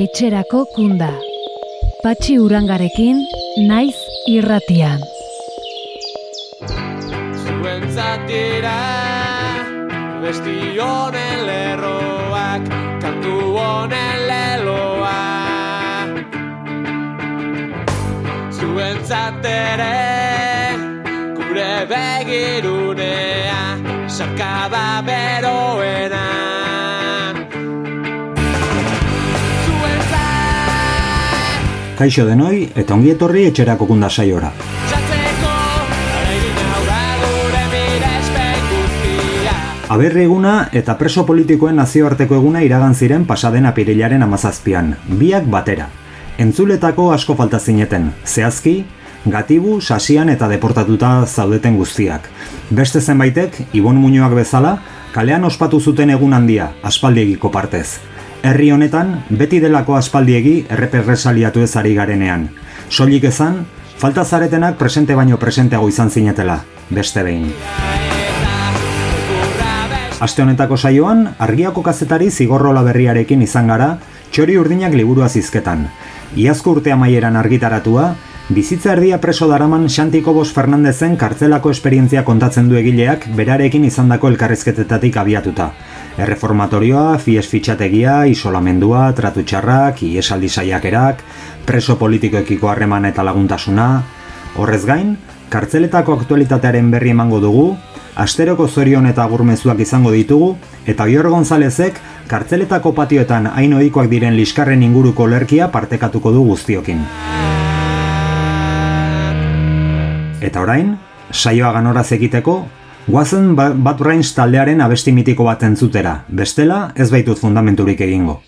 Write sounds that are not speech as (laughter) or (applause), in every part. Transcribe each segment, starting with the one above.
etxerako kunda. Patxi urangarekin, naiz irratian. Zuentzatira, besti honen lerroak, kantu honen leloa. Zuentzatere, gure begirunea, sarkada beroena. Kaixo denoi eta ongi etorri etxerako kunda saiora. Aberri eguna eta preso politikoen nazioarteko eguna iragan ziren pasaden apirilaren amazazpian, biak batera. Entzuletako asko falta zineten, zehazki, gatibu, sasian eta deportatuta zaudeten guztiak. Beste zenbaitek, Ibon Muñoak bezala, kalean ospatu zuten egun handia, aspaldiegiko partez. Herri honetan, beti delako aspaldiegi erreperresaliatu ez ari garenean. Soilik ezan, falta zaretenak presente baino presenteago izan zinetela, beste behin. Aste honetako saioan, argiako kazetari zigorrola berriarekin izan gara, txori urdinak liburua zizketan. Iazko urte amaieran argitaratua, bizitza erdia preso daraman Xantiko Bos Fernandezen kartzelako esperientzia kontatzen du egileak berarekin izandako elkarrezketetatik abiatuta. Erreformatorioa, fies fitxategia, isolamendua, tratu txarrak, iesaldi saiakerak, preso politikoekiko harreman eta laguntasuna. Horrez gain, kartzeletako aktualitatearen berri emango dugu, asteroko zorion eta agurmezuak izango ditugu, eta Oior Gonzalezek kartzeletako patioetan hain ohikoak diren liskarren inguruko lerkia partekatuko du guztiokin. Eta orain, saioa ganoraz egiteko, guazen Ba- Brains taldearen abesti mitiko bat entzutera, bestela ez baitut fundamenturik egingo.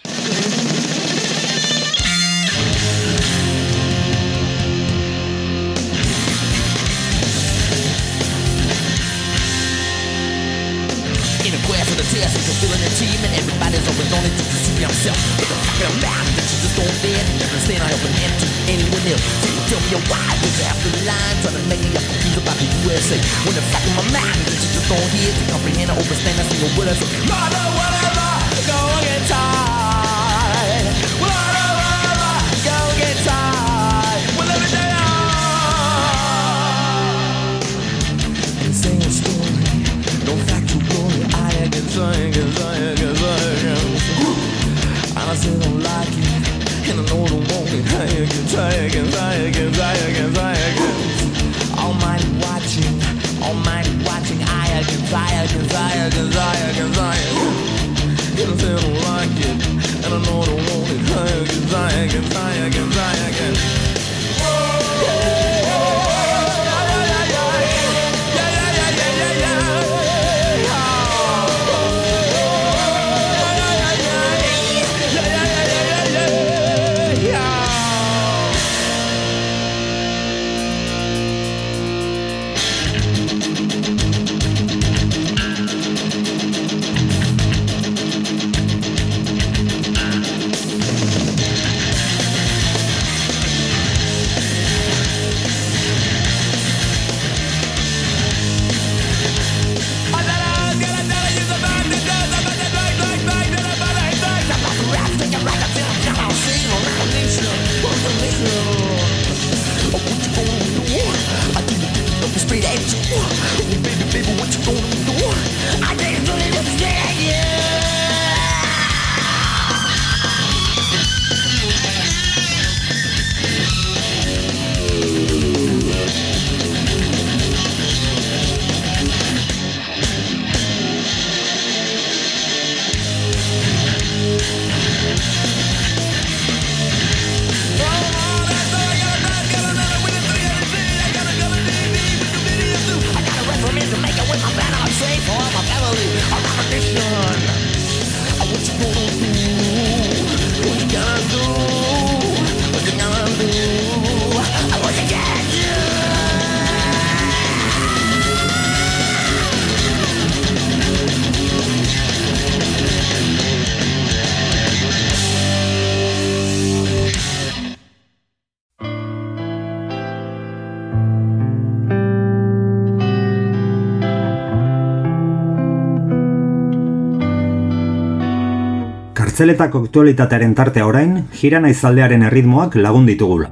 Kartzeletako aktualitatearen tartea orain, jira naizaldearen erritmoak lagun ditugula.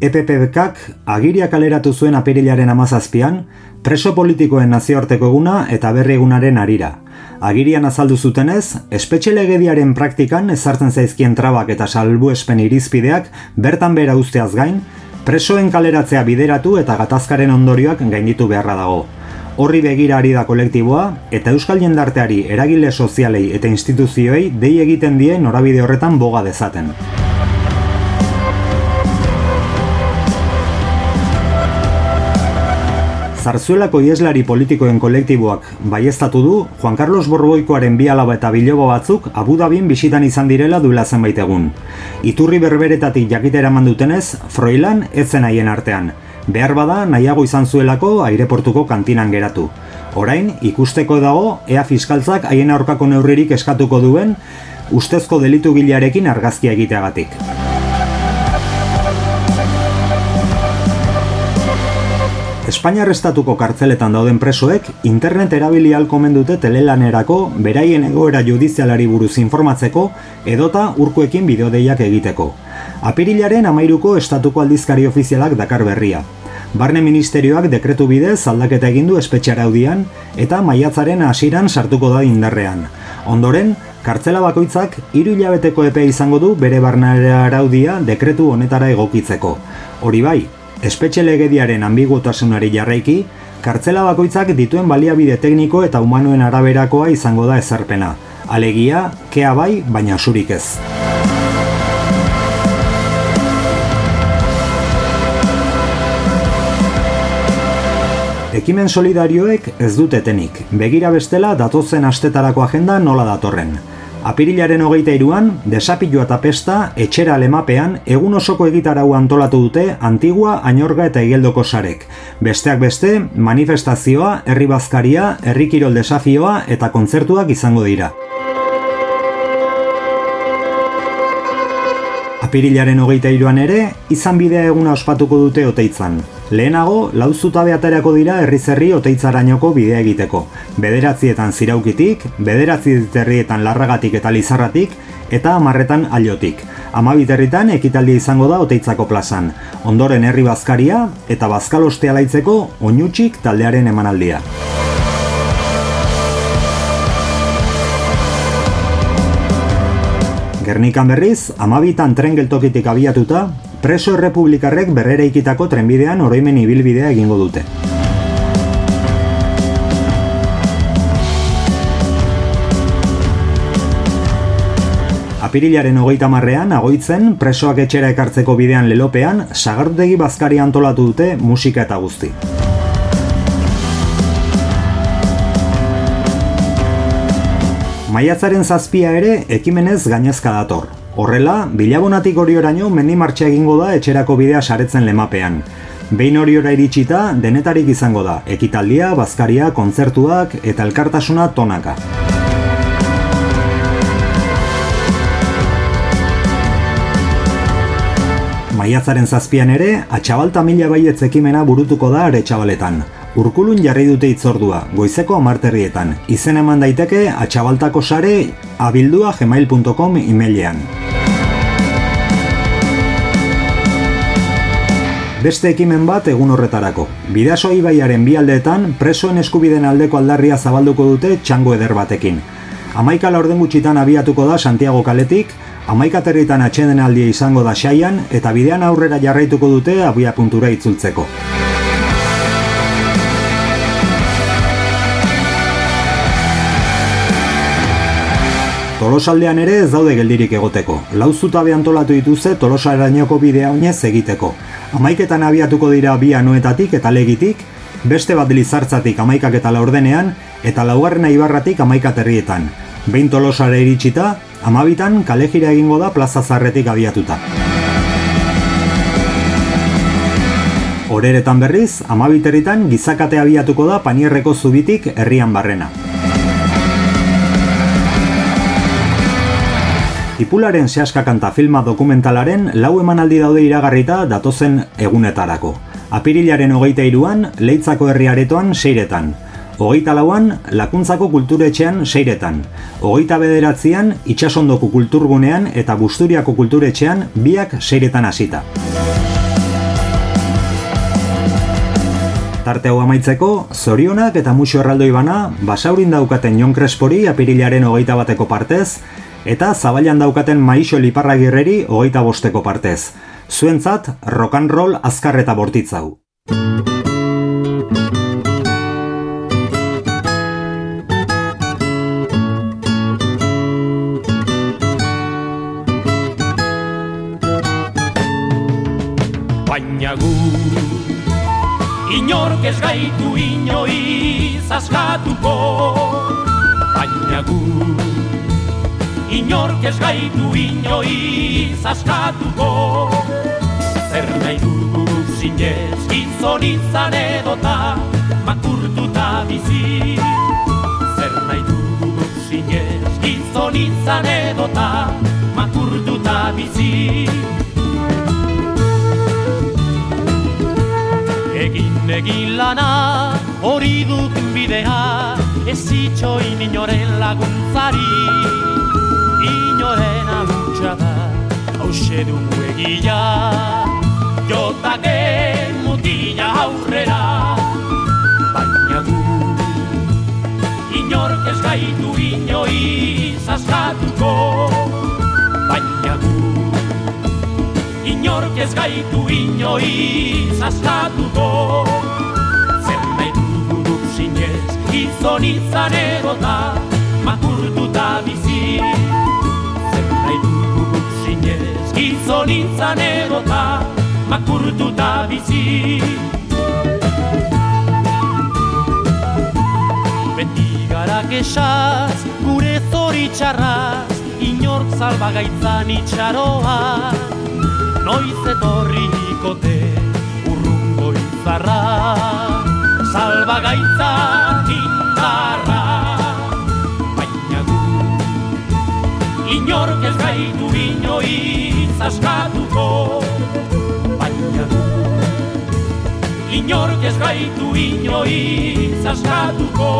EPPBKak agiria kaleratu zuen apirilaren amazazpian, preso politikoen nazioarteko eguna eta berri egunaren arira. Agirian azaldu zutenez, espetxe legediaren praktikan ezartzen zaizkien trabak eta salbuespen irizpideak bertan bera usteaz gain, presoen kaleratzea bideratu eta gatazkaren ondorioak gainditu beharra dago. Horri begira ari da kolektiboa eta euskal jendarteari eragile sozialei eta instituzioei dei egiten die norabide horretan boga dezaten. Zarzuelako ieslari politikoen kolektiboak baiestatu du Juan Carlos Borboikoaren bi alaba eta bilobo batzuk Abu Dhabin bisitan izan direla duela zenbait egun. Iturri berberetatik jakitera mandutenez, Froilan ez zen haien artean. Behar bada nahiago izan zuelako aireportuko kantinan geratu. Orain, ikusteko dago, ea fiskaltzak haien aurkako neurririk eskatuko duen, ustezko delitu gilearekin argazkia egiteagatik. Espainiar estatuko kartzeletan dauden presoek internet erabili alkomen dute telelanerako beraien egoera judizialari buruz informatzeko edota urkuekin bideodeiak egiteko. Apirilaren amairuko estatuko aldizkari ofizialak dakar berria. Barne ministerioak dekretu bidez aldaketa egin du espetxaraudian eta maiatzaren hasiran sartuko da indarrean. Ondoren, kartzela bakoitzak hiru hilabeteko epe izango du bere barnara araudia dekretu honetara egokitzeko. Hori bai, espetxe legediaren ambiguotasunari jarraiki, kartzela bakoitzak dituen baliabide tekniko eta humanoen araberakoa izango da ezarpena. Alegia, kea bai, baina surik ez. Ekimen solidarioek ez dute etenik. Begira bestela datozen astetarako agenda nola datorren. Apirilaren hogeita iruan, desapilua eta pesta, etxera lemapean, egun osoko egitarau antolatu dute Antigua, Ainorga eta Igeldoko sarek. Besteak beste, manifestazioa, herri bazkaria, herri kirol desafioa eta kontzertuak izango dira. Apirilaren hogeita iruan ere, izan bidea eguna ospatuko dute oteitzan. Lehenago, lauzutabe aterako dira herri-zerri oteitzarainoko bidea egiteko. Bederatzietan ziraukitik, bederatzi terrietan larragatik eta lizarratik, eta amarretan aliotik. Amabiterritan ekitaldia izango da oteitzako plazan. Ondoren herri bazkaria eta bazkalostea laitzeko oinutxik taldearen emanaldia. Gernikan berriz, amabitan tren geltokitik abiatuta, preso errepublikarrek berrera ikitako trenbidean oroimen ibilbidea egingo dute. Apirilaren hogeita marrean, agoitzen, presoak etxera ekartzeko bidean lelopean, sagardegi bazkari antolatu dute musika eta guzti. Maiatzaren zazpia ere ekimenez gainezka dator. Horrela, bilabonatik hori oraino mendi martxa egingo da etxerako bidea saretzen lemapean. Behin hori ora iritsita, denetarik izango da, ekitaldia, bazkaria, kontzertuak eta elkartasuna tonaka. Maiatzaren zazpian ere, atxabalta mila baietz ekimena burutuko da are txabaletan. Urkulun jarri dute itzordua, goizeko amarterrietan. Izen eman daiteke atxabaltako sare abildua gmail.com emailean. Beste ekimen bat egun horretarako. Bidaso ibaiaren bi aldeetan presoen eskubiden aldeko aldarria zabalduko dute txango eder batekin. Amaika laurden gutxitan abiatuko da Santiago kaletik, amaika territan atxeden izango da xaian eta bidean aurrera jarraituko dute abia puntura itzultzeko. Tolosaldean ere ez daude geldirik egoteko. Lau zutabe antolatu dituzte Tolosarainoko bidea oinez egiteko. Amaiketan abiatuko dira bi anuetatik eta legitik, beste bat lizartzatik amaikak eta laurdenean, eta laugarrena ibarratik amaika terrietan. Behin Tolosara iritsita, amabitan kalejira egingo da plaza zarretik abiatuta. Horeretan berriz, amabiterritan gizakate abiatuko da panierreko zubitik herrian barrena. Ipularen sehaska kanta filma dokumentalaren lau emanaldi daude iragarrita datozen egunetarako. Apirilaren hogeita iruan, leitzako herri aretoan seiretan. Hogeita lauan, lakuntzako kulturetxean seiretan. Hogeita bederatzean, itxasondoko kulturgunean eta busturiako kulturetxean biak seiretan hasita. Tarte hau amaitzeko, zorionak eta muxo erraldoi bana, basaurin daukaten Jon Crespori apirilaren hogeita bateko partez, eta zabailan daukaten Maixo Liparragirreri hogeita bosteko partez. Zuentzat, rock and roll azkar eta bortitzau. Baina gu Inork ez gaitu inoiz askatuko Baina gu Inork ez gaitu inoiz askatuko. Zer nahi dugu zinez gizon izan edota Makurtuta bizi. Zer nahi dugu zinez gizon izan edota Makurtuta bizi. Egin egin lana hori duk bidea Ez itxoin inoren laguntzari agutsa da hause dugu egia Jotake mutila aurrera. Baina gu Inork ez gaitu inoiz askatuko Baina gu Inork ez gaitu inoiz askatuko Zer nahi dugu zinez gizon izan edota Makurtuta bizi gizon izan edota Makurtuta bizi. Beti gara kesaz, gure zoritxarraz Inork salbagaitzan itxaroa. Noiz etorrikote urrungo izarra Salbagaitza indarra Inork ez gaitu inoiz askatuko. Baina Inork ez gaitu inoiz askatuko.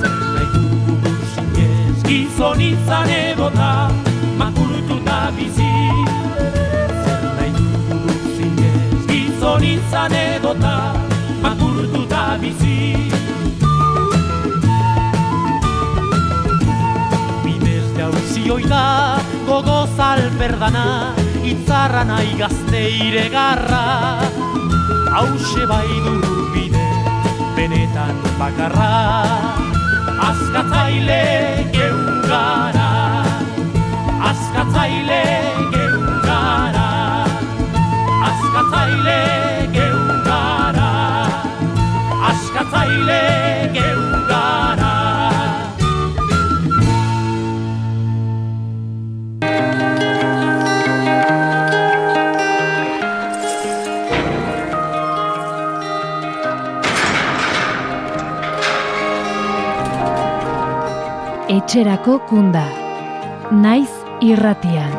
Zer nahi dugu zinez gizon izan edota Makurtuta bizi. Zer nahi dugu zinez gizon izan edota Makurtuta bizi jauzioi da gogoz alperdana Itzarra nahi gazte iregarra. Hauxe bai du bide benetan bakarra Azkatzaile geugara Azkatzaile geugara Azkatzaile geugara Azkatzaile geugara Etxerako kunda. Naiz irratian.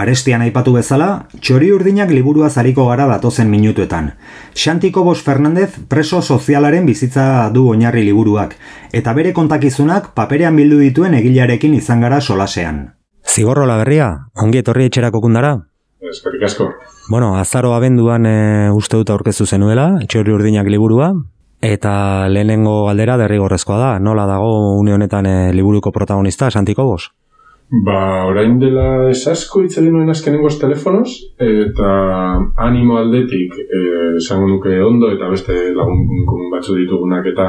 Arestian aipatu bezala, txori urdinak liburua zariko gara datozen minutuetan. Xantiko Bos Fernandez preso sozialaren bizitza du oinarri liburuak, eta bere kontakizunak paperean bildu dituen egilarekin izan gara solasean. Zigorrola berria, ongi etorri etxerako kundara? Eskerrik asko. Bueno, azaro abenduan e, uste dut aurkeztu zenuela, txori urdinak liburua, eta lehenengo galdera derrigorrezkoa da, nola dago une honetan e, liburuko protagonista, Xantiko Bos? Ba, orain dela esasko hitz egin nuen azkenengoz telefonoz, eta animo aldetik eh, esango nuke ondo, eta beste lagun batzu ditugunak eta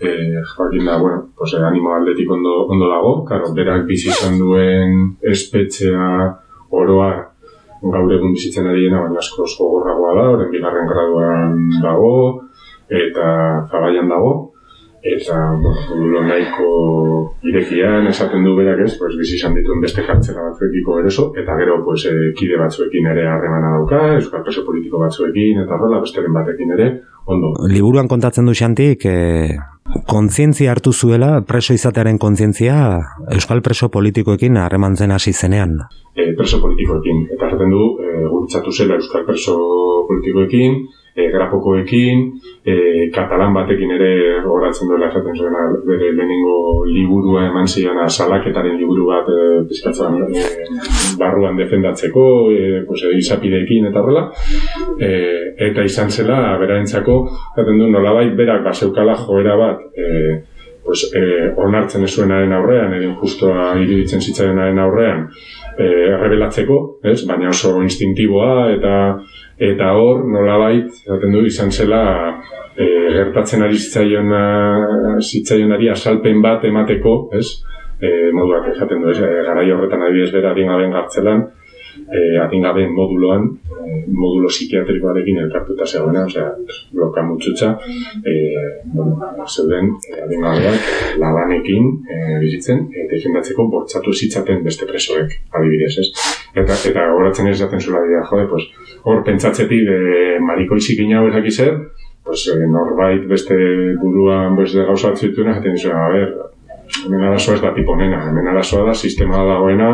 eh, jakin da, bueno, pues, animo aldetik ondo, ondo dago, karo, berak bizi izan duen espetxea oroa gaur egun bizitzen ari dena, baina asko oso gogorragoa da, orain bigarren graduan dago, eta zabaian dago, eta bueno, nahiko irekian esaten du berak ez, pues, bizi izan dituen beste kartzela batzuekiko eroso, eta gero pues, eh, kide batzuekin ere harremana dauka, euskal preso politiko batzuekin, eta horrela besteren batekin ere, ondo. Liburuan kontatzen du xantik, e, kontzientzia hartu zuela, preso izatearen kontzientzia, euskal preso politikoekin harremantzen hasi zenean. e, preso politikoekin. Eta erraten du, e, gurutzatu zela euskal preso politikoekin, e, grapokoekin, e, katalan batekin ere horatzen duela esaten zuena bere lehenengo liburua eman ziona salaketaren liburu bat e, pizkatzen e, barruan defendatzeko, e, pues, e, izapideekin eta horrela. E, eta izan zela, berarentzako, esaten du, nolabait berak baseukala joera bat, e, pues, e, onartzen ez zuenaren aurrean, edo justoa iruditzen zitzaionaren aurrean, e, revelatzeko, ez? baina oso instintiboa eta eta hor nolabait esaten du izan zela e, gertatzen ari zitzaiona zitzaionari asalpen bat emateko, ez? E, moduak esaten du, ez? E, garai horretan adibidez bera adingabeen gartzelan, e, adingabeen moduloan, e, modulo psikiatrikoarekin elkartuta zegoena, osea, bloka mutxutxa, e, bueno, zeuden e, adingabeak labanekin e, bizitzen, e, defendatzeko bortzatu zitzaten beste presoek, adibidez, ez? Eta, eta horatzen ez jaten zula dira, jode, pues, hor pentsatzetik e, marikoizik inau ezak zer, pues, e, norbait beste buruan beste gauza batzutuna, jaten zuen, a ber, hemen arazoa ez da tipo nena, hemen arazoa da sistema dagoena,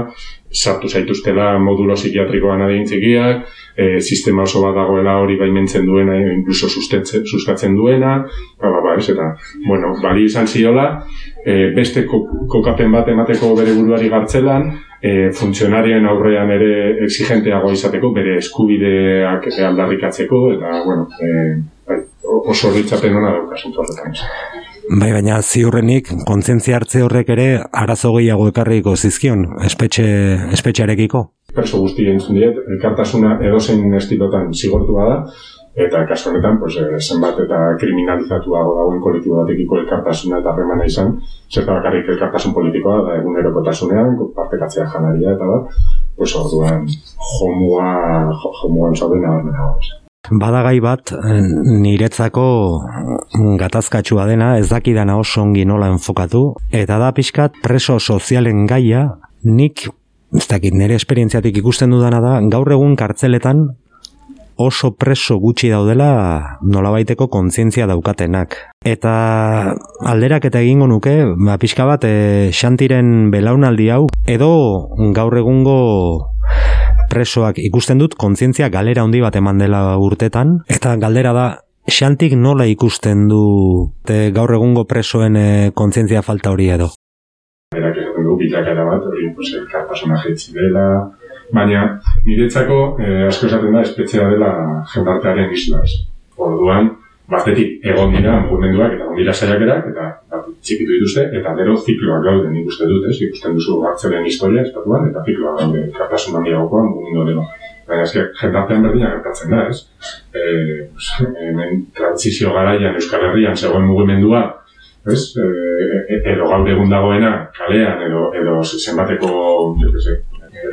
sartu zaituztela modulo psikiatrikoan adin txikiak, e, sistema oso bat dagoela hori baimentzen duena, e, incluso sustatzen, duena, ba, ba, ba, ez, eta, bueno, bali izan ziola, e, beste ko, kokapen bat emateko bere buruari gartzelan, e, funtzionarien aurrean ere exigenteago izateko, bere eskubideak aldarrikatzeko, eta, bueno, e, bai, oso ditzapen hona dauka zentu horretan. Bai, baina ziurrenik, kontzientzia hartze horrek ere arazo gehiago ekarriko zizkion, espetxe, espetxearekiko. Perso guzti entzun diet, elkartasuna edozein estilotan zigortua da, eta kasu honetan, pues, eh, zenbat eta kriminalizatuago dagoen kolektibo batekiko elkartasuna eta harremana izan, zerta bakarrik elkartasun politikoa, da egunerokotasunean, partekatzea janaria eta da, pues orduan jomua, jo- jomuan zauden nabarmena hau. Badagai bat, eh, niretzako gatazkatsua dena, ez dakidana oso ongi nola enfokatu, eta da pixkat preso sozialen gaia, nik, ez dakit, nire esperientziatik ikusten dudana da, gaur egun kartzeletan oso preso gutxi daudela nolabaiteko kontzientzia daukatenak. Eta alderak eta egingo nuke, ba, pixka bat, e, xantiren belaunaldi hau, edo gaur egungo presoak ikusten dut kontzientzia galera handi bat eman dela urtetan, eta galdera da, xantik nola ikusten du te, gaur egungo presoen e, kontzientzia falta hori edo? Berak esaten du bilakara bat, hori pues, elkartasuna jetzi dela, baina niretzako eh, asko esaten da espetzea dela jendartearen islas. Orduan, batetik egon dira mugimenduak eta egon dira saiakerak eta bat, txikitu dituzte eta gero zikloak gaude nik uste dut, ez? Ikusten duzu hartzelen historia estatuan eta zikloak gaude elkartasun handiagokoan mugimendu dela. Baina eske jendartean berdina gertatzen da, ez? E, pues, hemen transizio garaian Euskal Herrian zegoen mugimendua, ez? E, edo gaur egun dagoena kalean edo edo zenbateko, jo que sé,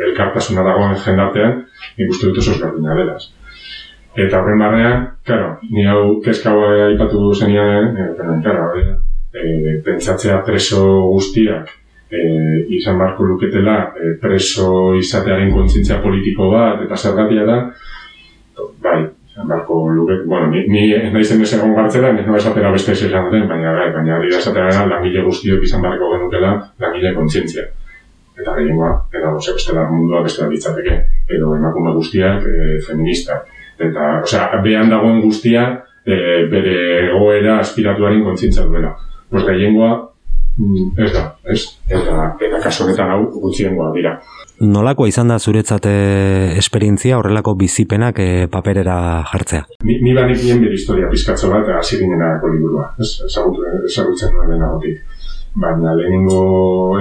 elkartasuna dagoen jendartean, nik uste dut oso ezberdina dela. ez. Eta horren barrean, claro, ni hau kezka hau aipatu zenian, eh, pero, claro, eh, eh, pentsatzea preso guztiak eh, izan barko luketela eh, preso izatearen kontzientzia politiko bat eta zergatia da, bai, izan barko luke, bueno, ni, ni ez naizen ez egon gartzela, ez noa esatera beste ez esan duten, baina bai, baina da esatera da, langile guztiok izan barko genukela langile kontzientzia. Eta gehiengoa, edo ose, bestela mundua bestela ditzateke, edo emakume guztiak e, feministak. Eta, osea, behan dagoen guztia e, bere egoera aspiratuaren kontzientzia duela. Pues gehiengoa mm, ez da, ez? Eta, eta kasu honetan hau gutxiengoa dira. Nolakoa izan da zuretzat eh, esperientzia horrelako bizipenak eh, paperera jartzea? Ni, ni banekien bere historia pizkatzo bat hasi ginenako liburua, ez? Ezagutu, ezagutzen nuen lehenagotik. Baina lehenengo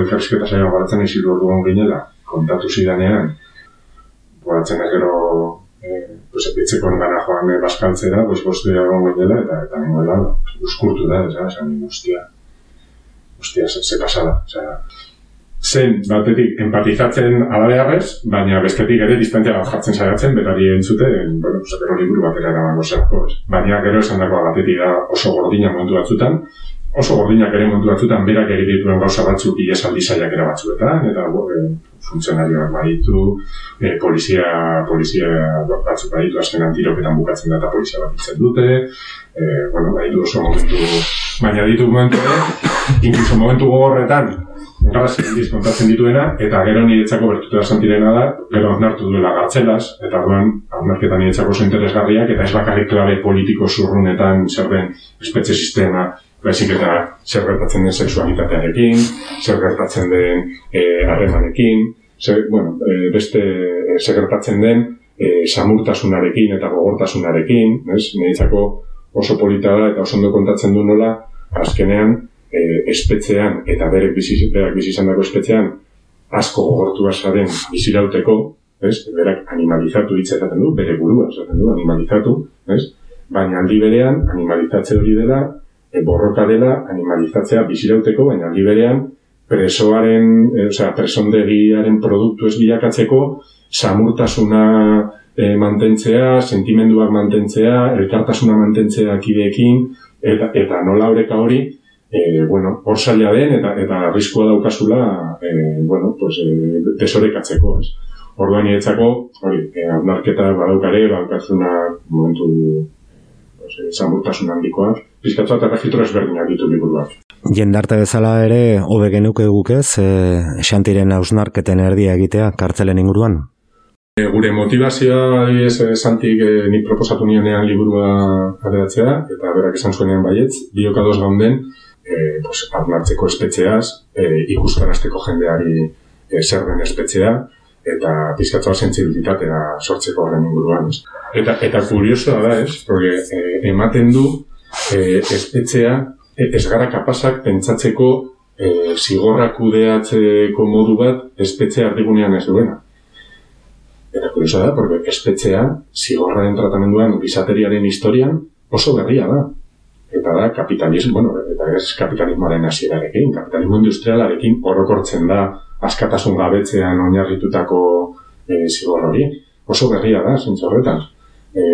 elkarrizketa saioan baratzen izilu orduan ginela, kontatu zidanean, baratzen ez gero, pues, epitzeko engana joan eh, baskaltzera, pues, bostu egon ginela, eta eta nengoela, uskurtu da, ez da, esan, hostia, hostia, ze, ze pasada, osea, zen batetik empatizatzen alabearrez, baina bestetik ere distantzia bat jartzen saiatzen, berari entzuten, bueno, gero liburu batera eramango zelako, ez. Baina gero esan dagoa batetik da oso gordina momentu batzutan, oso gordinak ere momentu batzutan berak egiten dituen gauza batzuk ilesaldi saiakera batzuetan, eta e, funtzionarioak baditu, e, polizia, polizia batzuk baditu, azkenan tiroketan bukatzen da eta polizia bat hiltzen dute, e, bueno, baditu oso momentu Baina ditu momentu ere, inkluso momentu gogorretan, graz indiz kontatzen dituena, eta gero niretzako bertuta santirena da, gero onartu duela gartzelaz, eta duan, onarketa niretzako interesgarriak, eta ez bakarrik klabe politiko zurrunetan zer den espetxe sistema, baizik eta zer gertatzen den sexualitatearekin, zer gertatzen den eh, harremanekin, zer, bueno, eh, beste eh, zer gertatzen den eh, samurtasunarekin eta gogortasunarekin, ez? Niretzako oso polita da eta oso ondo kontatzen du nola, azkenean, eh, espetzean eta berek bizi, berak bizi izan espetzean, asko gogortu azaren bizirauteko, ez? Berak animalizatu hitz du, bere burua esaten du, animalizatu, ez? Baina aldi berean, animalizatze hori dela, e, borroka dela, animalizatzea bizirauteko, baina aldi berean, presoaren, e, osea, presondegiaren produktu ez bilakatzeko, samurtasuna e, mantentzea, sentimenduak mantentzea, elkartasuna mantentzea kideekin, eta, eta nola horeka hori, e, bueno, hor zaila den, eta, eta arriskua daukazula, e, bueno, pues, e, desorekatzeko, ez. Orduan niretzako, hori, e, hausnarketa badaukare, badaukazuna momentu pues, e, handikoak, pizkatza eta registro ezberdinak ditu liburuak. Jendarte bezala ere, hobe genuke gukez, e, xantiren hausnarketen erdia egitea, kartzelen inguruan? E, gure motivazioa, adibidez, e, santik e, nik proposatu nionean liburua ateratzea, eta berak esan zuenean baietz, biok ados gaunden, e, pues, hausnartzeko espetxeaz, e, ikustarazteko jendeari e, zer den espetxea, eta pizkatzoa sentsibilitatea sortzeko horren inguruan. Ez? Eta, eta kuriosoa da, ez? Porque eh, ematen du eh, espetxea eh, ez gara kapasak pentsatzeko eh, zigorra kudeatzeko modu bat espetxea ardigunean ez duena. Eta kuriosoa da, porque espetxea zigorraren tratamenduan gizateriaren historian oso berria da. Eta da kapitalismo, bueno, eta ez kapitalismoaren hasierarekin, kapitalismo industrialarekin orokortzen da askatasun gabetzean oinarritutako e, zigor hori. Oso berria da, zentzu horretan. E,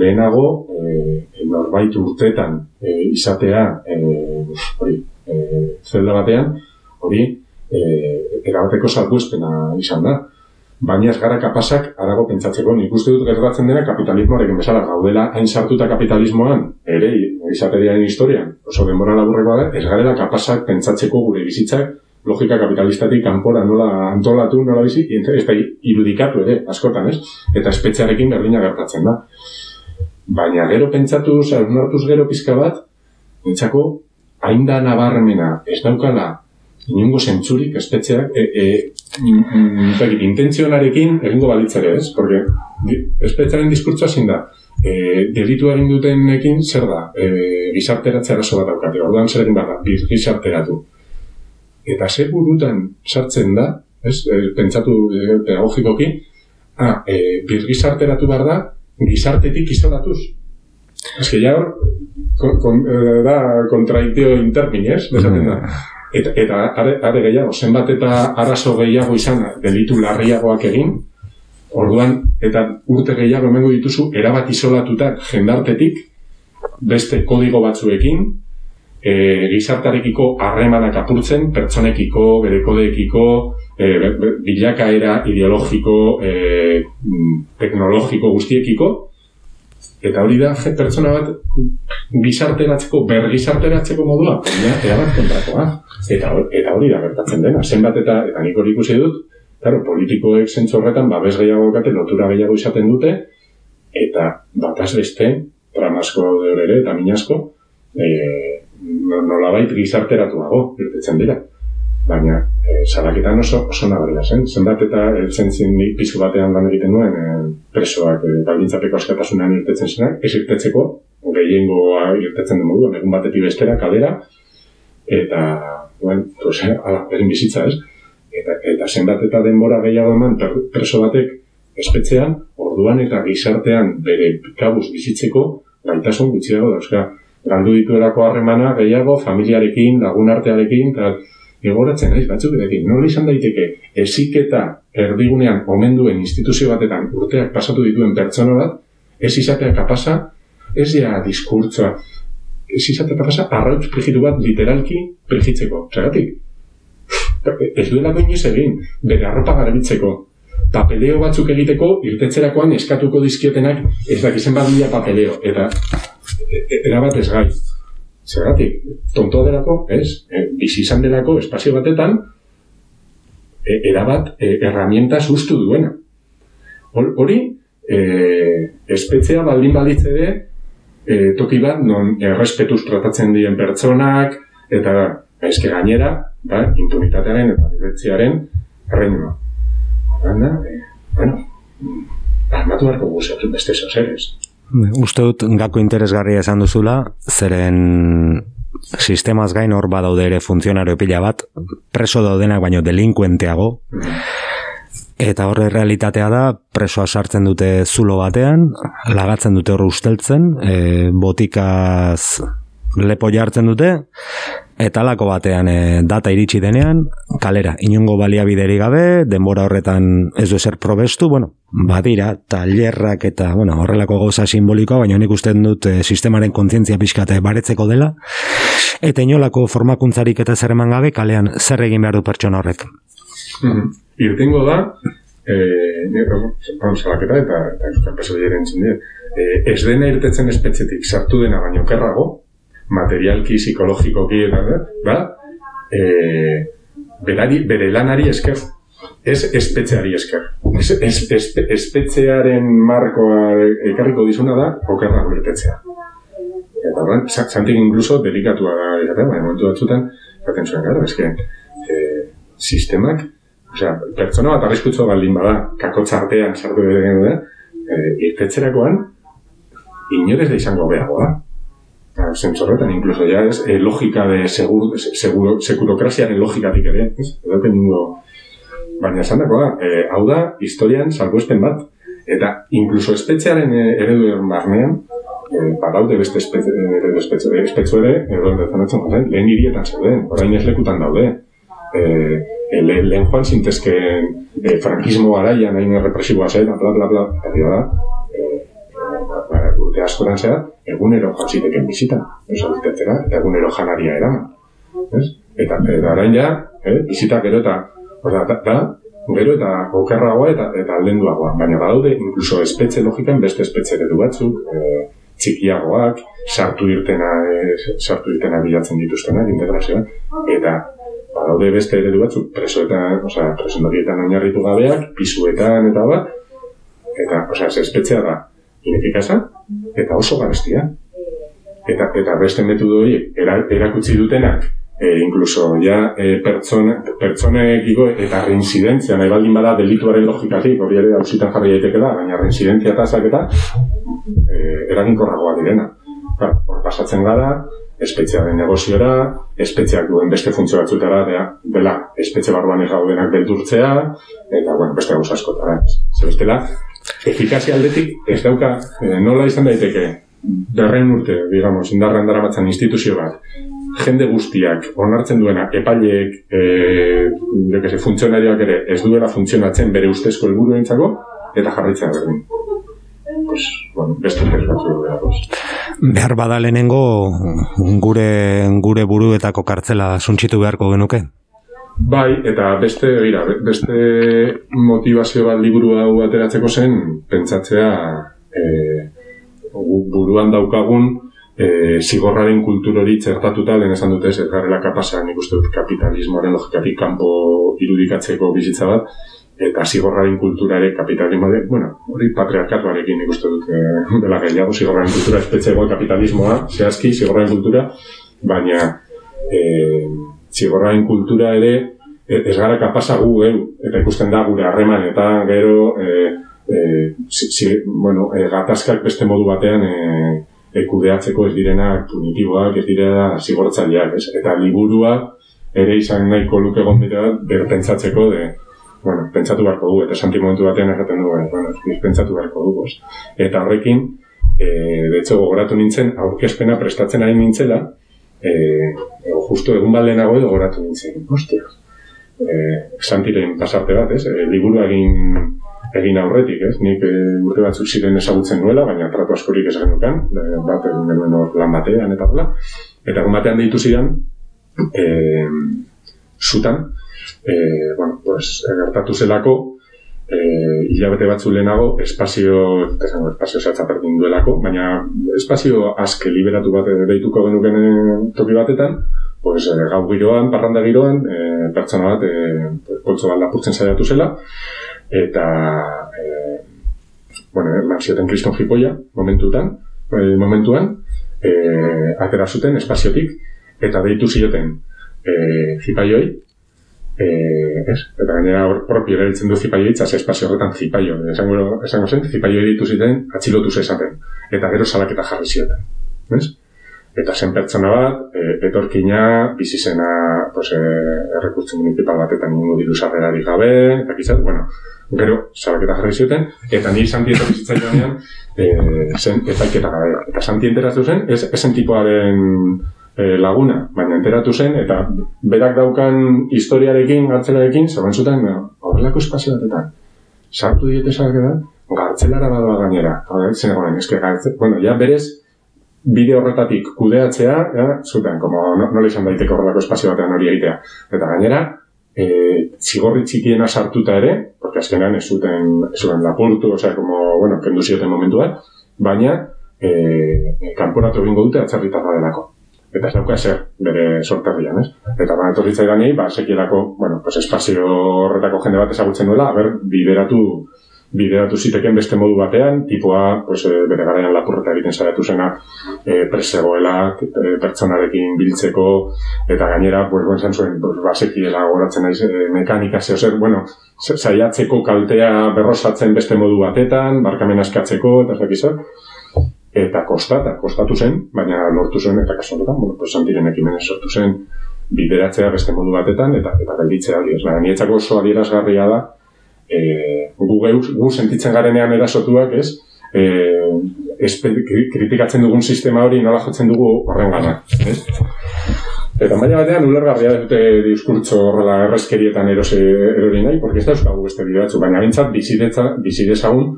lehenago, e, norbait urtetan e, izatea, e, hori, e, zelda batean, hori, e, erabateko salbuespena izan da. Baina ez gara kapasak arago pentsatzeko, nik uste dut gertatzen dena kapitalismoarekin bezala gaudela hain sartuta kapitalismoan, ere izateriaren historian, oso denbora laburrekoa da, ez garela kapasak pentsatzeko gure bizitzak logika kapitalistatik kanpora nola antolatu, nola bizi, ez da irudikatu ere, askotan, ez? Eta espetxearekin berdina gertatzen da. Baina gero pentsatu, zaurnartuz gero pizka bat, nintzako, hain da nabarmena, ez daukala, inungo zentzurik espetxeak, e, e, mm, mm, intentzionarekin egingo balitzare, ez? Porque espetxearen diskurtsoa zin da, e, delitu egin dutenekin zer da, e, gizarteratzea arazo bat daukate, orduan zer egin behar da, bir, gizarteratu. Eta ze burutan sartzen da, ez, e, pentsatu e, pedagogikoki, ah, e, birgizarteratu behar da, gizartetik izolatuz. Que ja hor, kon, kon, e, da kontraitio intermin, ez, bezaten da. Eta, eta are, are gehiago, zenbat eta arazo gehiago izan, delitu larriagoak egin, orduan, eta urte gehiago emengo dituzu, erabat izolatuta jendartetik, beste kodigo batzuekin, e, gizartarekiko harremanak apurtzen, pertsonekiko, bere kodeekiko, e, bilakaera ideologiko, e, teknologiko guztiekiko, eta hori da pertsona bat gizarteratzeko, bergizarteratzeko modua, ja, erabat kontrakoa. Eta, eta hori da gertatzen dena, zenbat eta, eta nik hori ikusi dut, Claro, politikoek zentzu horretan babes gehiago kate, lotura gehiago izaten dute, eta bataz beste, tramasko daude ere, eta minasko, e, nolabait gizarteratuago irtetzen dira. Baina, e, salaketan oso, oso nabarila zen. Zenbat eta eltzen zin nik pizu batean lan egiten nuen e, presoak e, baldintzapeko askatasunean irtetzen zenak, ez irtetzeko, gehiengoa irtetzen modu, egun batetik bestera, kalera, eta, duen, pues, ala, erin bizitza, ez? Eta, eta zenbat eta denbora gehiago eman preso batek espetzean, orduan eta gizartean bere kabuz bizitzeko gaitasun gutxiago dauzka galdu dituelako harremana gehiago, familiarekin, lagun artearekin, eta egoratzen naiz batzuk edekin. Nola izan daiteke, eziketa erdigunean omenduen instituzio batetan urteak pasatu dituen pertsona bat, ez izatea kapasa, ez ja diskurtzoa, ez izatea kapasa, arrautz prigitu bat literalki prigitzeko. Zagatik? Ez duelako inoiz egin, bere arropa garabitzeko, papeleo batzuk egiteko, irtetzerakoan eskatuko dizkiotenak ez dakizen bat papeleo. Eta erabat ez gai. Zergatik, tontoa delako, ez? E, bizi izan delako espazio batetan, e, erabat e, herramienta sustu duena. Hor- Hori, e, espetzea baldin balitze ere, e, toki bat non errespetuz tratatzen dien pertsonak, eta eske gainera, ba, impunitatearen eta diretziaren erreinua. Horren da, e, bueno, armatu beharko guztiak beste zer ez. Uste dut gako interesgarria esan duzula, zeren sistemaz gain hor badaude ere funtzionario pila bat, preso daudenak baino delinkuenteago, eta horre realitatea da, presoa sartzen dute zulo batean, lagatzen dute hor usteltzen, e, botikaz lepo jartzen dute, eta alako batean e, data iritsi denean, kalera, inungo baliabideri gabe, denbora horretan ez du ezer probestu, bueno, badira, tailerrak eta, bueno, horrelako gauza simbolikoa, baina nik uste dut e, sistemaren kontzientzia pixkate baretzeko dela, eta inolako formakuntzarik eta zer eman gabe, kalean zer egin behar du pertsona horrek. Mhm. Irtengo da, eh, salaketa eta, eta entzun dira, eh, ez dena irtetzen espetxetik sartu dena baino kerrago, materialki, psikologikoki eta da, da eh, berari, bere lanari esker, ez espetxeari esker. Ez, ez, ez, espetxearen markoa ekarriko dizuna da, okerrago irtetzea. Eta horren, santik incluso delikatua da, baina momentu batzutan, zaten zuen, gara, eske, eh, sistemak, osea, pertsona bat arriskutsu baldin bada, kakotxa artean sartu dut da, eh, irtetzerakoan, inorez da izango beagoa. Ba, Zentzorretan, incluso ya es eh, logika de segur, seguro, segurokrasiaren logikatik ere, ez? Edo ningo, baina esan dako da, eh, hau da, historian salbuespen bat, eta incluso espetxearen eh, ereduen barnean, eh, badaude beste espetxe, eredu espetxe, espetxu ere, edo defendatzen jaten, lehen hirietan zeuden, orain ez lekutan daude. Eh, eh, le, lehen joan zintezken eh, frankismo garaian hain represiboa zen, bla, bla, bla, eta da, urte askoran zera, egunero joan ziteken bizitan, oso ditetzera, eta egunero janaria eraman. Ez? Eta, eta orain ja, eh, bizita gero eta, osea, da, da, gero eta okerragoa eta, eta aldenduagoa. Baina badaude, incluso espetxe logikan beste espetxe eredu batzuk, eh, txikiagoak, sartu irtena, eh, sartu irtena bilatzen dituztenak, integrazioa, eta badaude beste eredu batzuk, presoetan, osea, presondorietan oinarritu gabeak, pisuetan eta bat, eta, osea, espetxea da, inefikasa, eta oso garestia. Eta, eta beste metodo hori era, erakutsi dutenak, e, incluso ja e, pertsona, pertsonekiko eta reinzidentzia, nahi baldin bada delituaren logikatik, hori ere hausitan jarri daiteke da, baina reinzidentzia tasak eta e, eraginkorragoa direna. Ba, hor pasatzen gara, espetxearen negoziora, espetxeak duen beste funtzio batzutara, dea, dela, espetxe barruan ez gaudenak beldurtzea, eta, bueno, beste gauza askotara. Zer bestela, efikazia aldetik ez dauka, eh, nola izan daiteke, berren urte, digamos, indarran daramatzan instituzio bat, jende guztiak onartzen duena epaileek, e, que se, funtzionarioak ere ez duela funtzionatzen bere ustezko helburuentzako eta jarraitzea berdin. Pues, bueno, beste batzu. Behar bada lehenengo gure, gure buruetako kartzela suntxitu beharko genuke. Bai, eta beste, gira, beste motivazio bat liburu hau ateratzeko zen, pentsatzea e, buruan daukagun e, zigorraren kultur hori txertatuta, lehen esan dute, ez garrela kapasa, nik uste dut kapitalismoaren logikatik kanpo irudikatzeko bizitza bat, eta zigorraren kultura ere kapitalismo ere, bueno, hori patriarkatuarekin nik uste dut e, dela gehiago, zigorraren kultura espetxegoa kapitalismoa, zehazki, zigorraren kultura, baina e, zigorraren kultura ere e- ez gara kapasa gu eu, eta ikusten da gure harreman eta gero e, e, zi, zi, bueno, e, gatazkak beste modu batean e, e, kudeatzeko ez direnak punitiboak, ez direna zigortzaileak, ez? Eta liburua ere izan nahiko luke gombita berpentsatzeko de, bueno, pentsatu beharko du, eta santi momentu batean esaten du, eh, bueno, pentsatu beharko du? Eta horrekin, e, de hecho, gogoratu nintzen, aurkezpena prestatzen ari nintzela, e, justo egun baldenago edo gogoratu nintzen, ostia, e, santiren pasarte bat, ez? E, liburu egin egin aurretik, ez? Nik e, urte batzuk ziren ezagutzen nuela, baina tratu askorik ez genukan, e, bat egin genuen hor lan batean eta hola. Eta egun batean deitu zidan, e, zutan, e, bueno, pues, gertatu zelako, e, hilabete batzu lehenago espazio, esango, espazio zehatza berdin duelako, baina espazio aske liberatu bat deituko genuken eh, toki batetan, pues, e, gau giroan, parranda giroan, e, pertsona bat e, poltso bat lapurtzen saiatu zela, eta e, bueno, eman zioten kriston jipoia, momentutan, e, momentuan, e, atera zuten espaziotik, eta deitu zioten e, zipaioi, e, ez? Eta gainera hor propio erabiltzen du zipaio hitza, ze espazio horretan zipaio. Esango, esango zen, zipaio ditu ziten, atxilotu esaten. Eta gero salaketa jarri zioten. Ez? Eta zen pertsona bat, e, etorkina, bizi zena, pues, e, errekurtzu municipal batetan ingo diru sarrerari gabe, eta kizat, bueno, gero salaketa jarri zioten, eta niri santi etorri zitzaidanean, e, zen epaiketa gabe. Eta santi enteraztu zen, ez, esen tipoaren laguna, baina enteratu zen, eta berak daukan historiarekin, gartzelarekin, zegoen zuten, e, horrelako espazio batetan. Sartu diete salaketa, gartzelara badoa gainera. Hora, zen egoen, eske gartze, bueno, ja berez, bide horretatik kudeatzea, ja, zuten, como no, nola izan daiteke horrelako espazio batean hori egitea. Eta gainera, e, zigorri txikiena sartuta ere, porque azkenan ez zuten, ez zuten lapurtu, osea, como, bueno, kendu zioten momentua, baina, e, kanporatu egingo dute atzerritarra delako. Eta ez dauka zer bere sorterrian, ez? Eta ba, etorri zaidanei, ba, sekielako, bueno, pues espazio horretako jende bat ezagutzen duela, haber, bideratu, bideratu ziteken beste modu batean, tipoa, pues, e, bere garaian lapurreta egiten saiatu zena, e, presegoela, e, pertsonarekin biltzeko, eta gainera, pues, bueno, zan zuen, pues, basekiela goratzen naiz, e, mekanika, zeo zer, bueno, saiatzeko kaltea berrosatzen beste modu batetan, barkamen askatzeko, eta zer. Eta kostata, kostatu zen, baina lortu zen, eta kasu honetan, bueno, pues, santiren ekimenez sortu zen, bideratzea beste modu batetan, eta eta gelditzea hori, ez baina nietzako oso adierazgarria da, e, gu, geus, gu sentitzen garenean erasotuak, ez, e, espe, kri- kritikatzen dugun sistema hori nola jotzen dugu horren gana, ez? Eta maila batean ulergarria dute diskurtso horrela errezkerietan erose erori nahi, porque ez da euskagu beste bide batzu, baina bintzat bizidetza, bizidezagun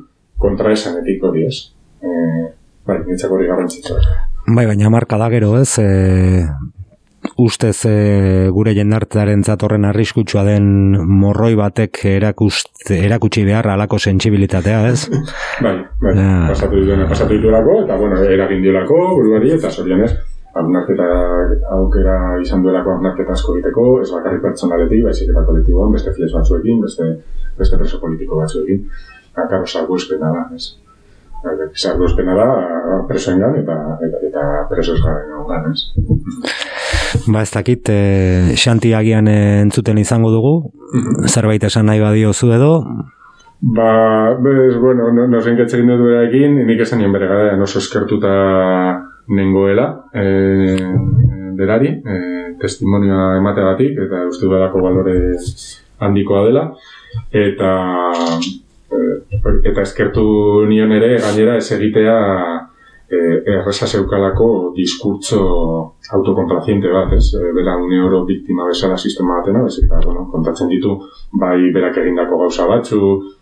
kontra esanetik hori ez. E, bai, nintzako hori garrantzitsua. Bai, baina marka da gero, ez? E, ustez e, gure jendartearen zatorren arriskutsua den morroi batek erakust, erakutsi behar alako sentsibilitatea, ez? (laughs) Bai, bai, Ja. pasatu dituena pasatu dituelako, eta bueno, eragin diolako, buruari, eta zorionez, hausnarketa aukera izan duelako hausnarketa asko egiteko, ez bakarrik pertsonaletik, baizik eta kolektiboan, beste fies batzuekin, beste, beste preso politiko batzuekin. Akaro salbuespena da, ez? Salbuespena da presoengan eta, eta, eta preso ez garen ez? Ba, ez dakit, e, xanti agian entzuten izango dugu, zerbait esan nahi badiozu edo, Ba, bez, bueno, no, no zein ketzekin dut berarekin, nik esan nien bere gara, oso eskertuta nengoela, e, berari, e, testimonioa emateagatik, eta uste dudalako balore handikoa dela, eta eta eskertu nion ere, gainera ez egitea e, erresa zeukalako diskurtso autokontraziente bat, ez? E, bera une oro biktima bezala sistema batena, bezik eta, bueno, kontatzen ditu, bai berak egindako gauza batzu,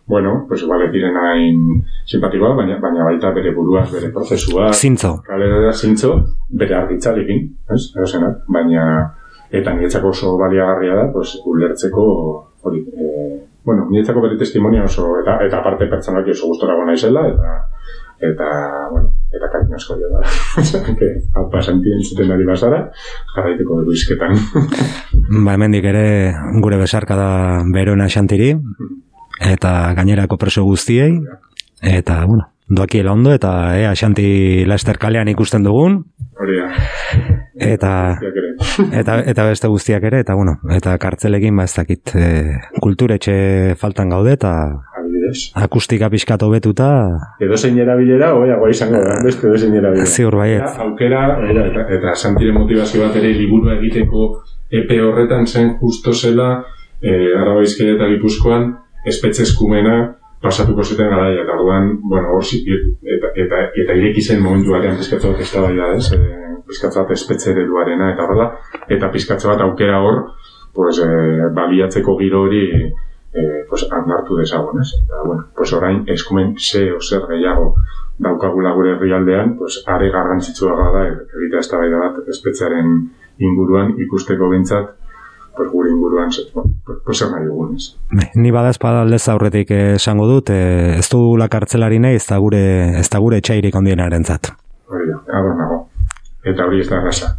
bueno, pues igual ez diren hain simpatikoa, baina, baina baita bere buruaz, bere prozesua, zintzo. kalera zintzo, bere argitzalekin, ez? Erosenak, baina eta niretzako oso baliagarria da, pues, ulertzeko hori, e, bueno, niretzako bere testimonia oso, eta, eta aparte pertsonak oso gustora gona izela, eta, eta, bueno, eta karin asko dio da. (laughs) que, hau pasanti entzuten ari bazara, jarraiteko dugu izketan. (laughs) Ba, hemendik ere gure besarka da berona xantiri, eta gainerako preso guztiei, eta, bueno, doakiela ondo, eta ea xanti laster kalean ikusten dugun, Hori eta, eta, eta beste guztiak ere, eta, bueno, eta kartzelekin, ba, ez dakit, e, kulturetxe faltan gaude, eta Adibidez. akustika pixkat hobetuta, Edo zein erabilera, oiagoa izango da, beste edo zein erabilera. ziur baiet. Eta aukera, era, eta, eta santire motivazio bat ere liburua egiteko epe horretan zen justo zela e, Araba Bizkaia eta Gipuzkoan espetxe eskumena pasatuko zuten garaia, eta orduan, bueno, hor eta, eta, eta ireki zen momentu batean pizkatza bat ez da ez, e, pizkatza bat espetxe ereduarena, eta horrela, eta pizkatza bat aukera hor, pues, e, baliatzeko giro hori e, pues, hartu dezagun, ez? Eta, bueno, pues orain eskumen ze o zer gehiago daukagula gure herrialdean, pues, are garrantzitsua da egitea eztabaida bat espetzearen inguruan ikusteko behintzat, pues, gure inguruan, zer nahi dugun, ez. Bai, Ni bada espaldez aurretik eh, esango dut, eh, ez du la kartzelari nahi, ez da gure, ez da gure etxairik ondienarentzat. Hori da, ados nago. Eta hori ez da erraza.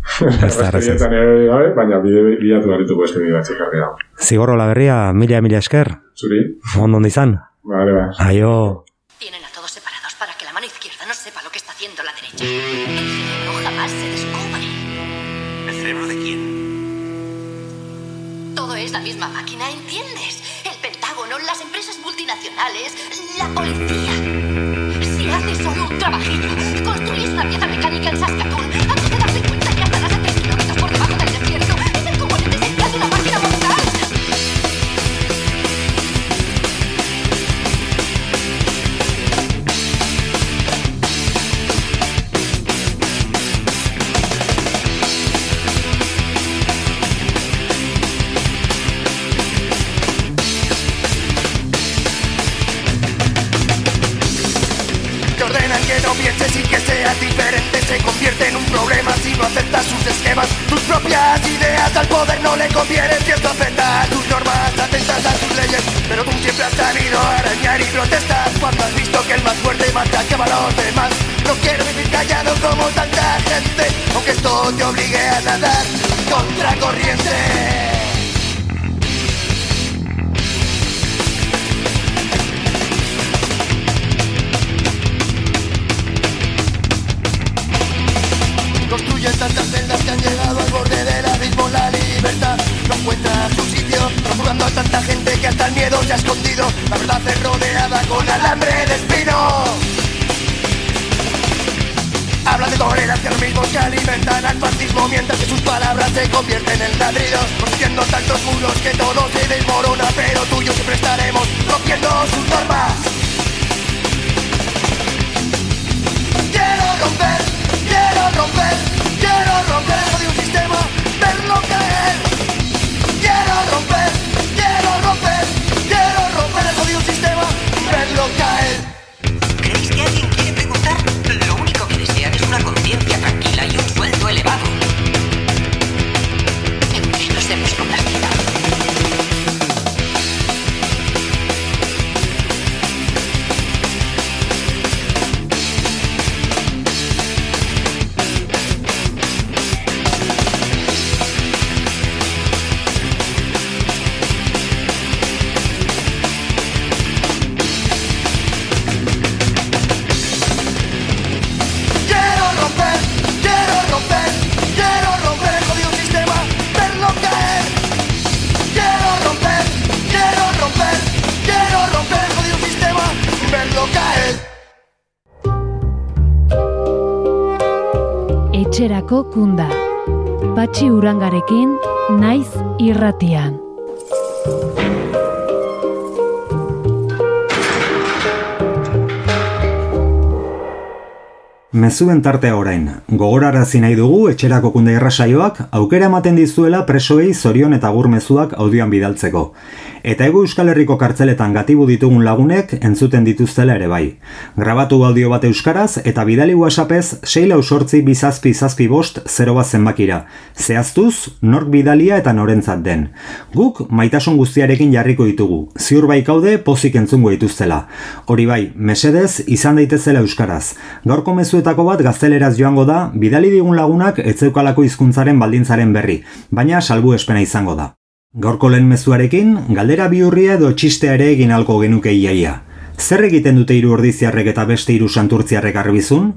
Ez da erraza. Gabe, baina bide bilatu barituko beste bide batzuk jarri dago. Zigorrola berria, mila mila esker, Zuri? ondo izan. Bale, ba. Aio, Tienen a todos separados para que la mano izquierda no sepa lo que está haciendo la derecha. El cerebro jamás se descubre. ¿El cerebro de quién? Es la misma máquina, ¿entiendes? El Pentágono, las empresas multinacionales, la policía. Si haces solo un trabajillo, construyes una pieza mecánica en Saskatoon, antes de darte cuenta Has sabido arañar y protestar. Cuando has visto que el más fuerte que a los demás. No quiero vivir callado como tanta gente Aunque esto te obligue a nadar contra corriente ha escondido La verdad es rodeada con alambre de espino. Hablan de tolerancia mismos que alimentan al fascismo Mientras que sus palabras se convierten en ladridos Construyendo tantos muros que todo se desmorona Pero tuyo siempre estaremos rompiendo sus normas Patxi urangarekin, naiz irratian. Mezuen tartea orain, gogorarazi nahi dugu etxerako kunde irrasaioak aukera ematen dizuela presoei zorion eta gur mezuak audioan bidaltzeko. Eta ego Euskal Herriko kartzeletan gatibu ditugun lagunek entzuten dituztela ere bai. Grabatu audio bat euskaraz eta bidali whatsappez 6 lau sortzi bizazpi zazpi bost 0 bat zenbakira. Zehaztuz, nork bidalia eta norentzat den. Guk maitasun guztiarekin jarriko ditugu, ziur bai kaude pozik entzungo dituztela. Hori bai, mesedez izan daitezela euskaraz. Gaurko mezuetako bat gazteleraz joango da, bidali digun lagunak etzeukalako hizkuntzaren baldintzaren berri, baina salbu espena izango da. Gaurko lehen mezuarekin, galdera biurria edo txistea ere egin alko genuke iaia. Zer egiten dute hiru ordiziarrek eta beste hiru santurtziarrek arbizun?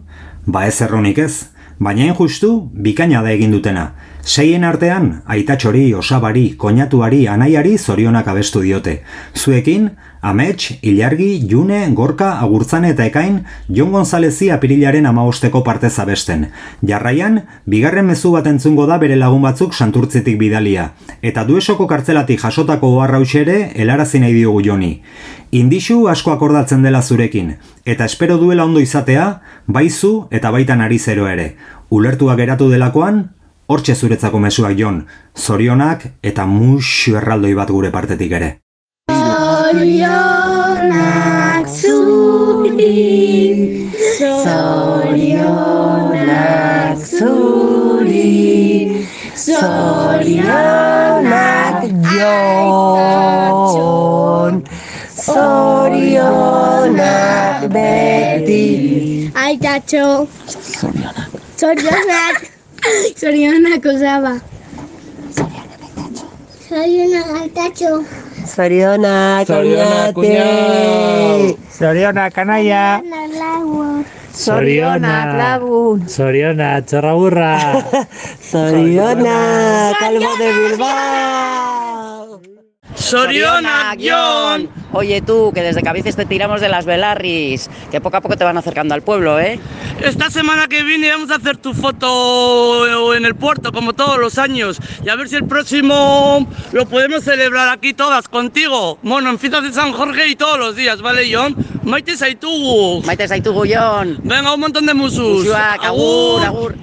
Ba ez erronik ez, baina hain justu, bikaina da egin dutena. Seien artean, aitatxori, osabari, koñatuari, anaiari zorionak abestu diote. Zuekin, Amets, Ilargi, June, Gorka, Agurtzane eta Ekain, Jon Gonzalezi apirilaren amabosteko partez abesten. Jarraian, bigarren mezu bat entzungo da bere lagun batzuk santurtzitik bidalia. Eta duesoko kartzelatik jasotako oharra ere helarazi nahi diogu Joni. Indixu asko akordatzen dela zurekin, eta espero duela ondo izatea, baizu eta baitan ari zero ere. Ulertua geratu delakoan, hortxe zuretzako mezuak Jon, zorionak eta musu erraldoi bat gure partetik ere. Zorionak zuri, zorionak zuri, zorionak jon, zorionak beti. Aitatxo. Zorionak. Zorionak. Zorionak osaba. Zorionak aitatxo. Zorionak aitatxo. Zorionak, oñate. Zorionak, kanaia. Zorionak, lagun. Zorionak, txorraburra. Zorionak, (laughs) calvo de Bilbao. Sorionak, Jon. Oye tú, que desde veces te tiramos de las velarris, que poco a poco te van acercando al pueblo, ¿eh? Esta semana que viene vamos a hacer tu foto en el puerto, como todos los años. Y a ver si el próximo lo podemos celebrar aquí todas contigo. Bueno, en fiestas de San Jorge y todos los días, ¿vale, Jon? Maite Saitugu. Maite Saitugu, Jon. Venga, un montón de musus. Musuak, agur, agur.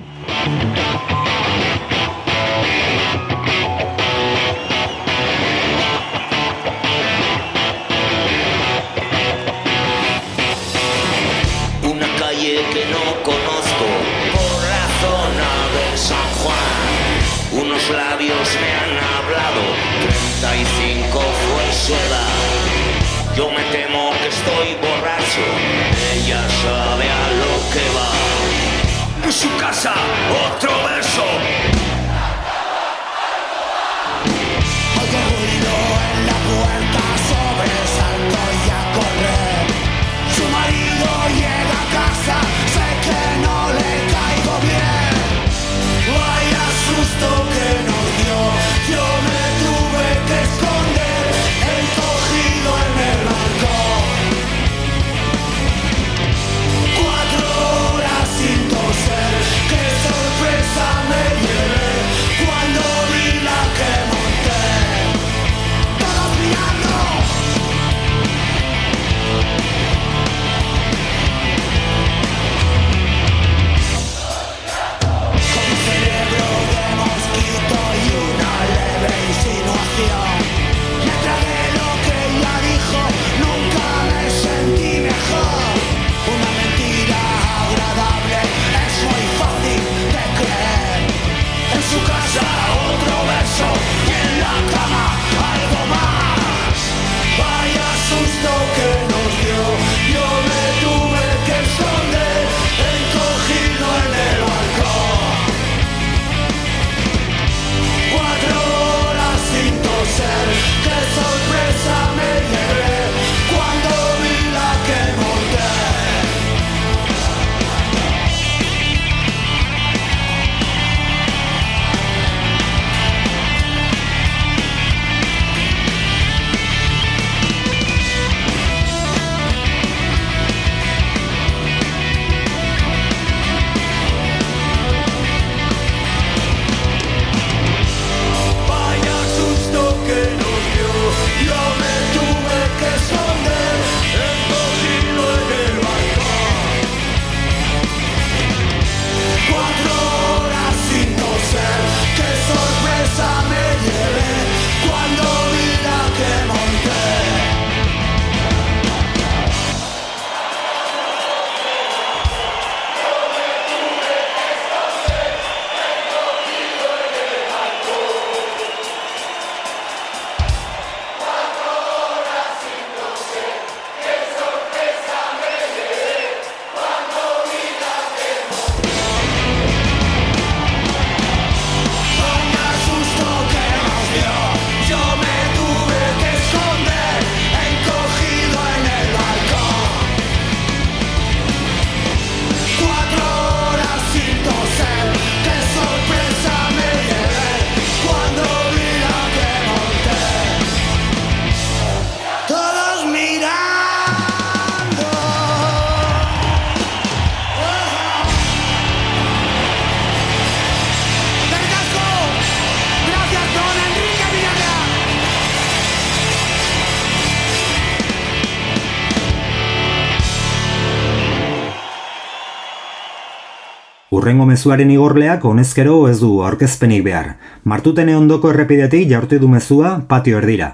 Urrengo mezuaren igorleak honezkero ez du aurkezpenik behar. Martutene ondoko errepidetik jaurti du mezua patio erdira.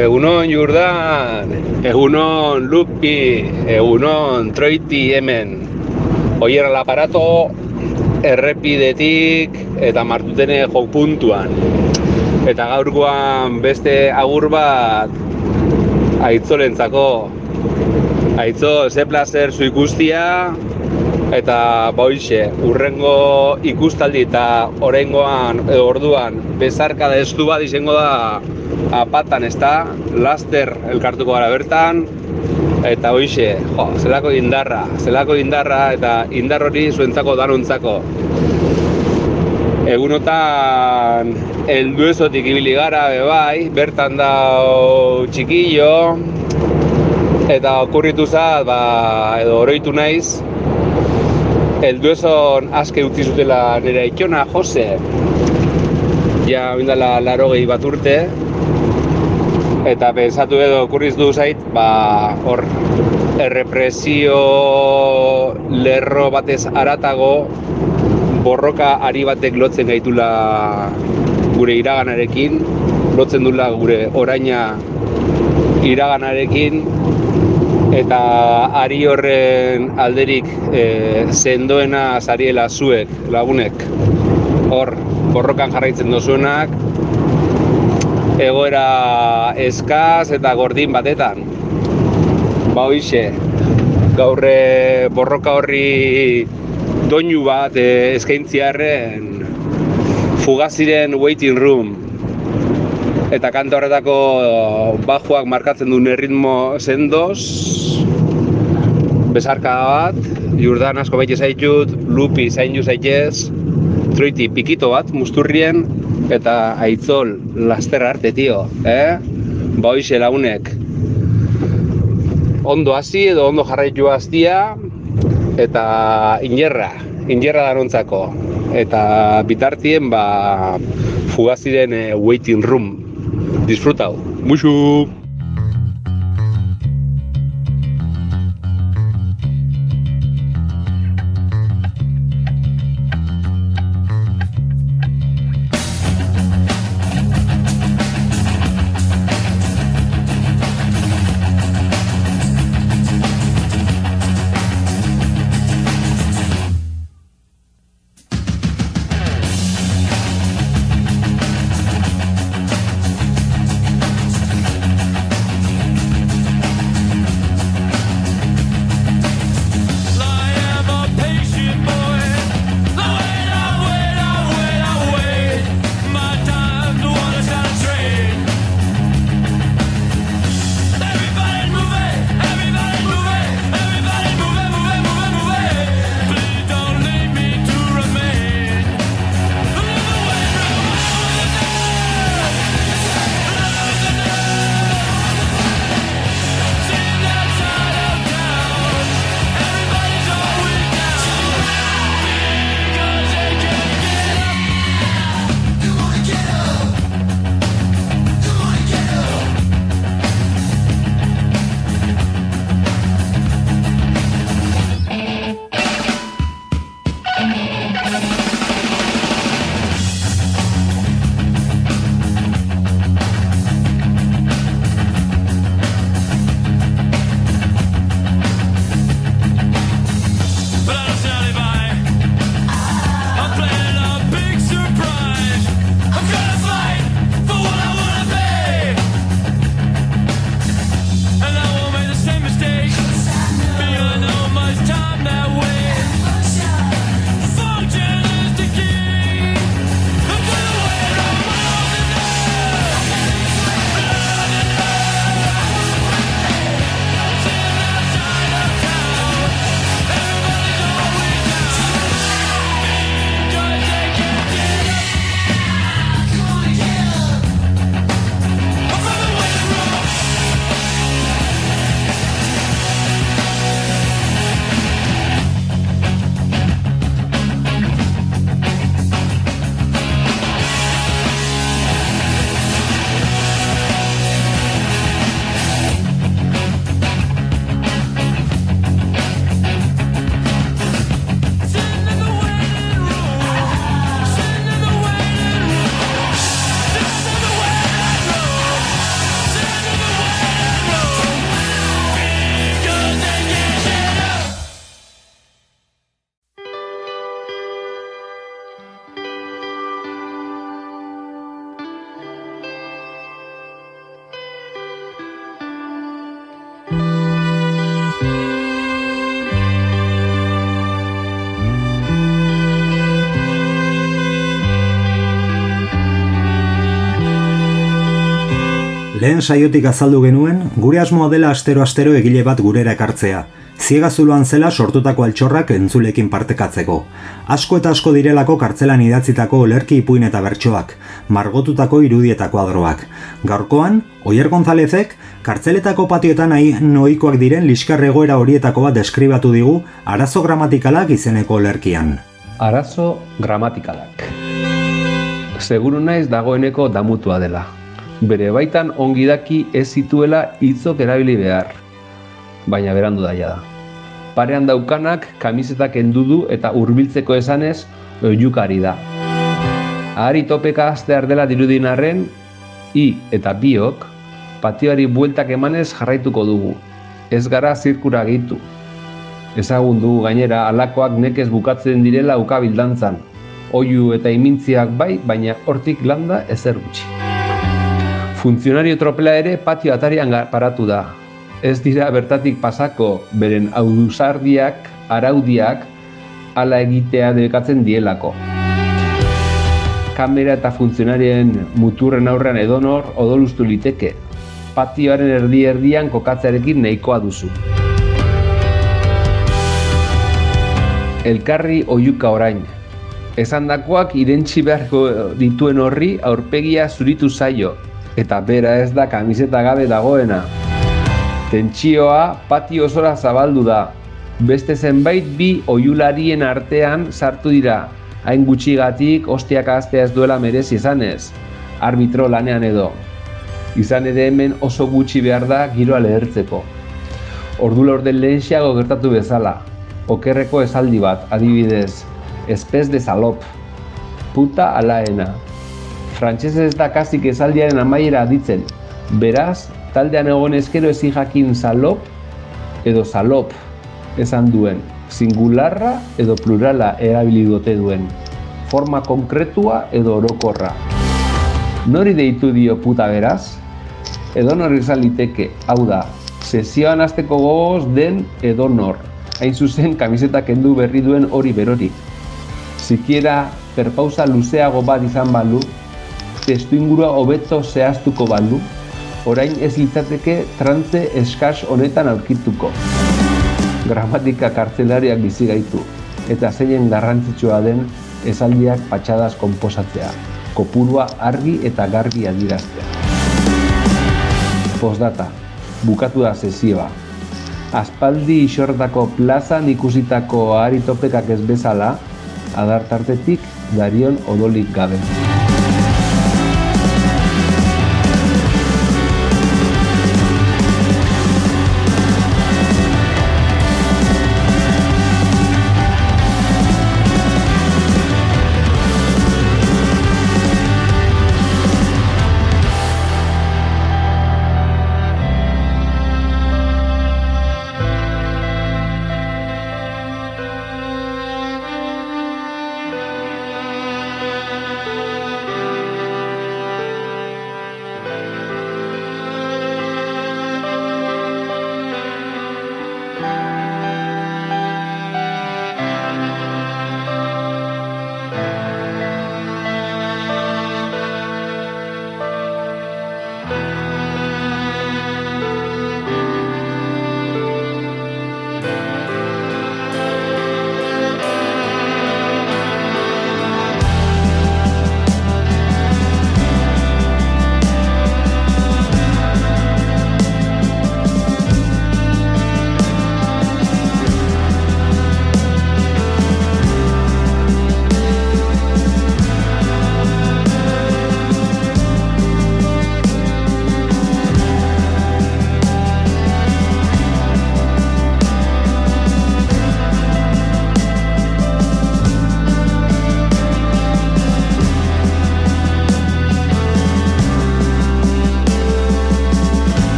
Egunon Jordan, egunon Lupi, egunon Troiti hemen. Oier al aparato errepidetik eta martutene jo puntuan. Eta gaurkoan beste agur bat aitzolentzako. Aitzo, ze placer zu ikustia, eta boixe, urrengo ikustaldi eta oraingoan edo orduan bezarka da estu bat izango da apatan, ez da? Laster elkartuko gara bertan, eta hoixe, jo, zelako indarra, zelako indarra eta indar hori zuentzako danontzako. Egunotan heldu ezotik ibili gara be bai, bertan da txikillo, eta okurritu zat, ba, edo oroitu naiz, heldu ezon aske utzi zutela nire itxona, Jose. Ja, oindala laro gehi bat urte, eta pensatu edo okurriz du zait, ba, hor, errepresio lerro batez aratago, borroka ari batek lotzen gaitula gure iraganarekin, lotzen dula gure oraina iraganarekin, eta ari horren alderik e, sendoena zariela zuek, lagunek, hor, borrokan jarraitzen dozuenak, egoera eskaz eta gordin batetan. Ba hoixe, gaurre borroka horri doinu bat e, eskaintziarren fugaziren waiting room eta kanta horretako bajuak markatzen duen erritmo sendoz besarka bat, Jordan asko baite zaitut, Lupi zainu zaitez, Troiti pikito bat, musturrien, eta aitzol laster arte, tio, eh? Ba hoixe lagunek. Ondo hasi edo ondo jarraitu hastia, eta inerra, inerra danontzako. Eta bitartien, ba, fugaziren eh, waiting room. Disfrutado. Mucho. Lehen saiotik azaldu genuen, gure asmoa dela astero-astero egile bat gurera ekartzea. Ziegazuloan zela sortutako altxorrak entzulekin partekatzeko. Asko eta asko direlako kartzelan idatzitako olerki ipuin eta bertsoak, margotutako irudieta kuadroak. Gaurkoan, Oier Gonzalezek, kartzeletako patioetan nahi noikoak diren liskarregoera horietako bat deskribatu digu arazo gramatikalak izeneko olerkian. Arazo gramatikalak. Seguru naiz dagoeneko damutua dela. Bere baitan ongi daki ez zituela hitzok erabili behar. Baina berandu daia da. Parean daukanak kamisetak endudu eta hurbiltzeko esanez oiukari da. Ahari topeka aztear dela dirudin arren, i eta biok, patioari bueltak emanez jarraituko dugu. Ez gara zirkura gehitu. Ezagun dugu gainera alakoak nekez bukatzen direla ukabildantzan. Oiu eta imintziak bai, baina hortik landa ezer gutxi. Funtzionario tropela ere patio atarian paratu da. Ez dira bertatik pasako beren auduzardiak, araudiak, ala egitea debekatzen dielako. Kamera eta funtzionarien muturren aurrean edonor odolustu liteke. Patioaren erdi erdian kokatzearekin nahikoa duzu. Elkarri oiuka orain. Esandakoak irentsi beharko dituen horri aurpegia zuritu zaio, eta bera ez da kamiseta gabe dagoena. Tentsioa patio osora zabaldu da. Beste zenbait bi oiularien artean sartu dira, hain gutxigatik ostiak astea ez duela merezi izanez, arbitro lanean edo. Izan ere hemen oso gutxi behar da giroa lehertzeko. Ordu lorden lehenxiago gertatu bezala, okerreko esaldi bat, adibidez, espez de salop, puta alaena. Frantsesez ez da kasik esaldiaren amaiera aditzen, beraz, taldean egon ezkero ezin jakin salop edo salop esan duen, singularra edo plurala erabili dute duen, forma konkretua edo orokorra. Nori deitu dio puta beraz? Edo nor izan liteke, hau da, sesioan hasteko gogoz den edo nor. Hain zuzen kamiseta kendu berri duen hori berori. Sikiera perpausa luzeago bat izan balu, testu ingurua hobeto zehaztuko balu, orain ez litzateke trantze eskas honetan aurkituko. Gramatika kartzelariak bizi gaitu, eta zeinen garrantzitsua den esaldiak patxadaz konposatzea, kopurua argi eta garbi adiraztea. Postdata, bukatu da sesioa. Aspaldi isortako plazan ikusitako ahari ez bezala, adartartetik darion odolik gabe.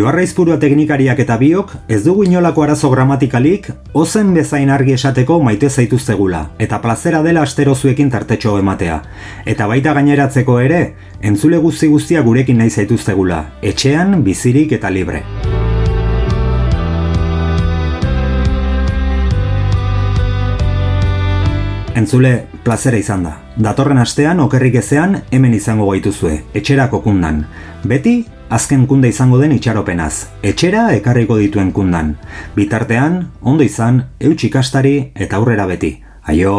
Joarraizpurua teknikariak eta biok ez dugu inolako arazo gramatikalik ozen bezain argi esateko maite zaituztegula eta plazera dela astero zuekin tartetxo ematea. Eta baita gaineratzeko ere, entzule guzti guztia gurekin nahi zaituztegula, etxean, bizirik eta libre. Entzule, plazera izan da. Datorren astean, okerrik ezean, hemen izango gaituzue, etxerako kundan. Beti, azken kunde izango den itxaropenaz. Etxera ekarriko dituen kundan. Bitartean, ondo izan, eutxikastari eta aurrera beti. Aio!